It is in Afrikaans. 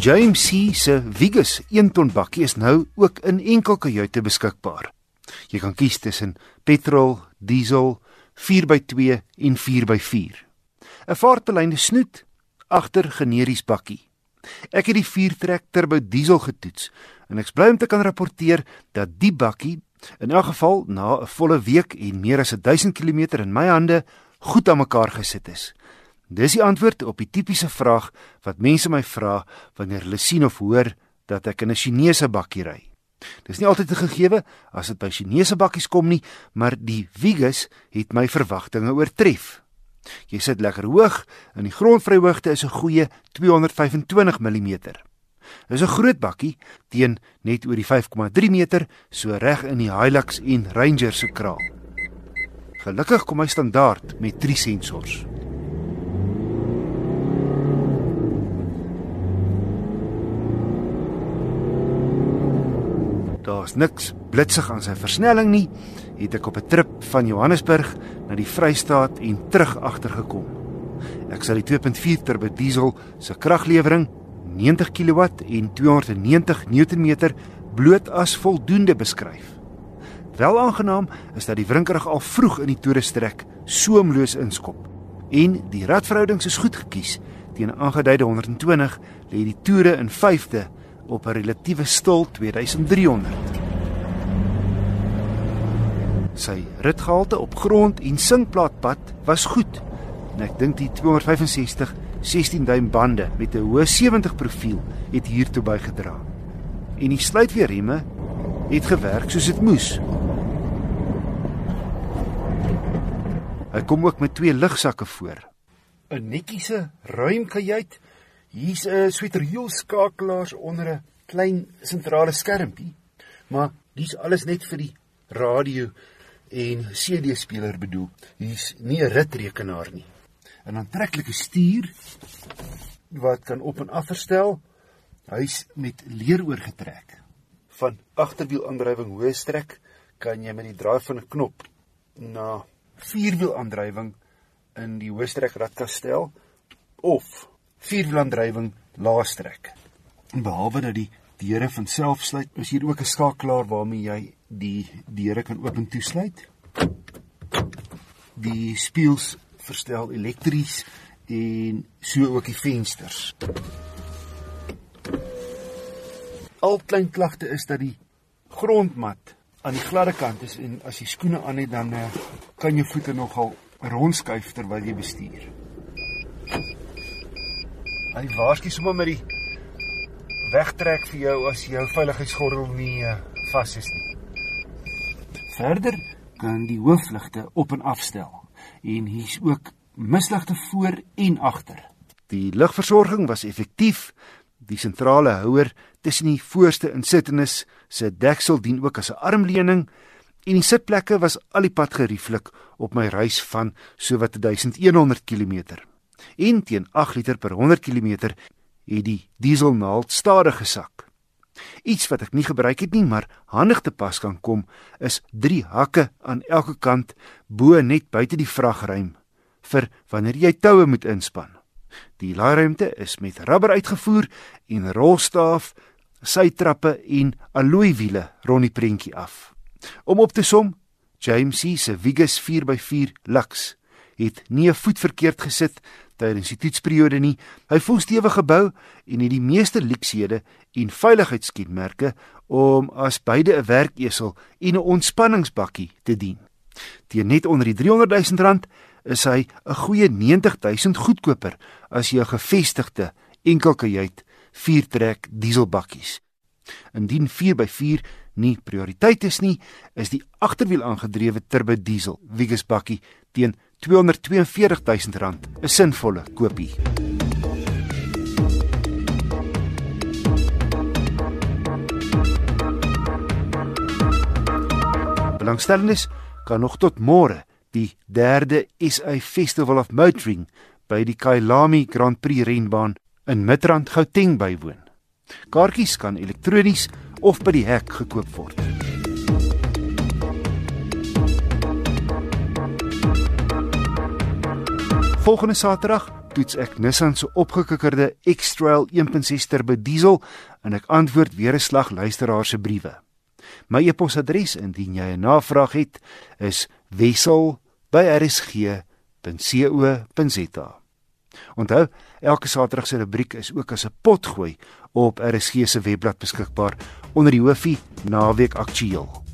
James C se Vigus 1 ton bakkie is nou ook in enkel kajuite beskikbaar. Jy kan kies tussen petrol, diesel, 4x2 en 4x4. 'n Vaartbeleide snoet agter generies bakkie. Ek het die 4-trek turbo diesel getoets en ek bly om te kan rapporteer dat die bakkie in elk geval na 'n volle week en meer as 1000 km in my hande goed aan mekaar gesit is. Dis die antwoord op die tipiese vraag wat mense my vra wanneer hulle sien of hoor dat ek in 'n Chinese bakkie ry. Dis nie altyd 'n gegewe as dit by Chinese bakkies kom nie, maar die Vigus het my verwagtinge oortref. Jy sit lekker hoog en die grondvryhoogte is 'n goeie 225 mm. Dis 'n groot bakkie teen net oor die 5,3 meter, so reg in die Hilux en Ranger se kraal. Gelukkig kom hy standaard met 3 sensors. Daar's niks blitsig aan sy versnelling nie. Het ek op 'n trip van Johannesburg na die Vrystaat en terug agtergekom. Ek sal die 2.4 turbo diesel se kraglewering 90 kW en 290 Nm bloot as voldoende beskryf. Wel aangenaam is dat die wrinkerig al vroeg in die toerestrek soemloos inskop en die radverhoudings is goed gekies. Teen aangeduide 120 lê die toere in 5de op 'n relatiewe stil 2300. Sy ritgehalte op grond en sinkplaatpad was goed. En ek dink die 265 16 duim bande met 'n hoë 70 profiel het hiertoe bygedra. En die sluitweerremme het gewerk soos dit moes. Hy kom ook met twee lugsakke voor. 'n Netjiese ruim kajuit Hier's 'n sweeterhiel skakelaars onder 'n klein sentrale skermpie, maar dis alles net vir die radio en CD-speler bedoel. Hier's nie 'n ritrekenaar nie. 'n Aantreklike stuur wat kan op en af verstel. Hy's met leer oorgetrek. Van agterwielaandrywing hoë strek kan jy met die draai van 'n knop na vierwielaandrywing in die hoë strek radkastel of vierwielaandrywing laastrek. Behalwe dat die deure van self sluit, is hier ook 'n skakelaar waarmee jy die deure kan oop en toesluit. Die spieëls verstel elektries en so ook die vensters. Al klein klagte is dat die grondmat aan die gladde kant is en as jy skoene aan het dan uh, kan jou voete nogal rondskuif terwyl jy bestuur. Hy waarsku sommer met die wegtrek vir jou as jou veiligheidsgordel nie uh, vas is nie. Verder kan die hoofligte op en afstel en hier's ook misligte voor en agter. Die ligversorging was effektief. Die sentrale houer tussen die voorste insittendes se deksel dien ook as 'n armleuning en die sitplekke was al die pad gerieflik op my reis van sowat 1100 km en teen 8 liter per 100 km het die dieselnaald stadig gesak. Iets wat ek nie gebruik het nie, maar handig te pas kan kom, is 3 hakke aan elke kant bo net buite die vragruim vir wanneer jy toue moet inspann. Die laairuimte is met rubber uitgevoer en rolstaaf, sytrappe en alloywiele rond die prentjie af. Om op te som, James C se Vigus 4x4 Lux het nie 'n voet verkeerd gesit tydens die toetsperiode nie. Hy voel stewig gebou en het die meeste lekshede en veiligheidskenmerke om as beide 'n werkesel en 'n ontspanningsbakkie te dien. Teen net onder die 300 000 rand is hy 'n goeie 90 000 goedkoper as jou gevestigde enkelkajuit 4-trek dieselbakkies. Indien 4x4 nie prioriteit is nie, is die agterwiel aangedrewe turbo diesel Vigus bakkie teen 242 000 rand 'n sinvolle koopie. Belangstellendes kan nog tot môre die 3de SA Festival of Motoring by die Kailami Grand Prix renbaan in Midrand Gauteng bywoon. Kaartjies kan elektronies of by die hek gekoop word. Volgende Saterdag toets ek Nissan se opgekikkerde X-Trail 1.6 turbo diesel en ek antwoord weer 'n slag luisteraar se briewe. My e-posadres indien jy 'n navraag het is wissel@rsg.co.za. Onthou, elke Saterdag se rubriek is ook as 'n potgooi op RSG se webblad beskikbaar onder die hoofie Naweek Aktueel.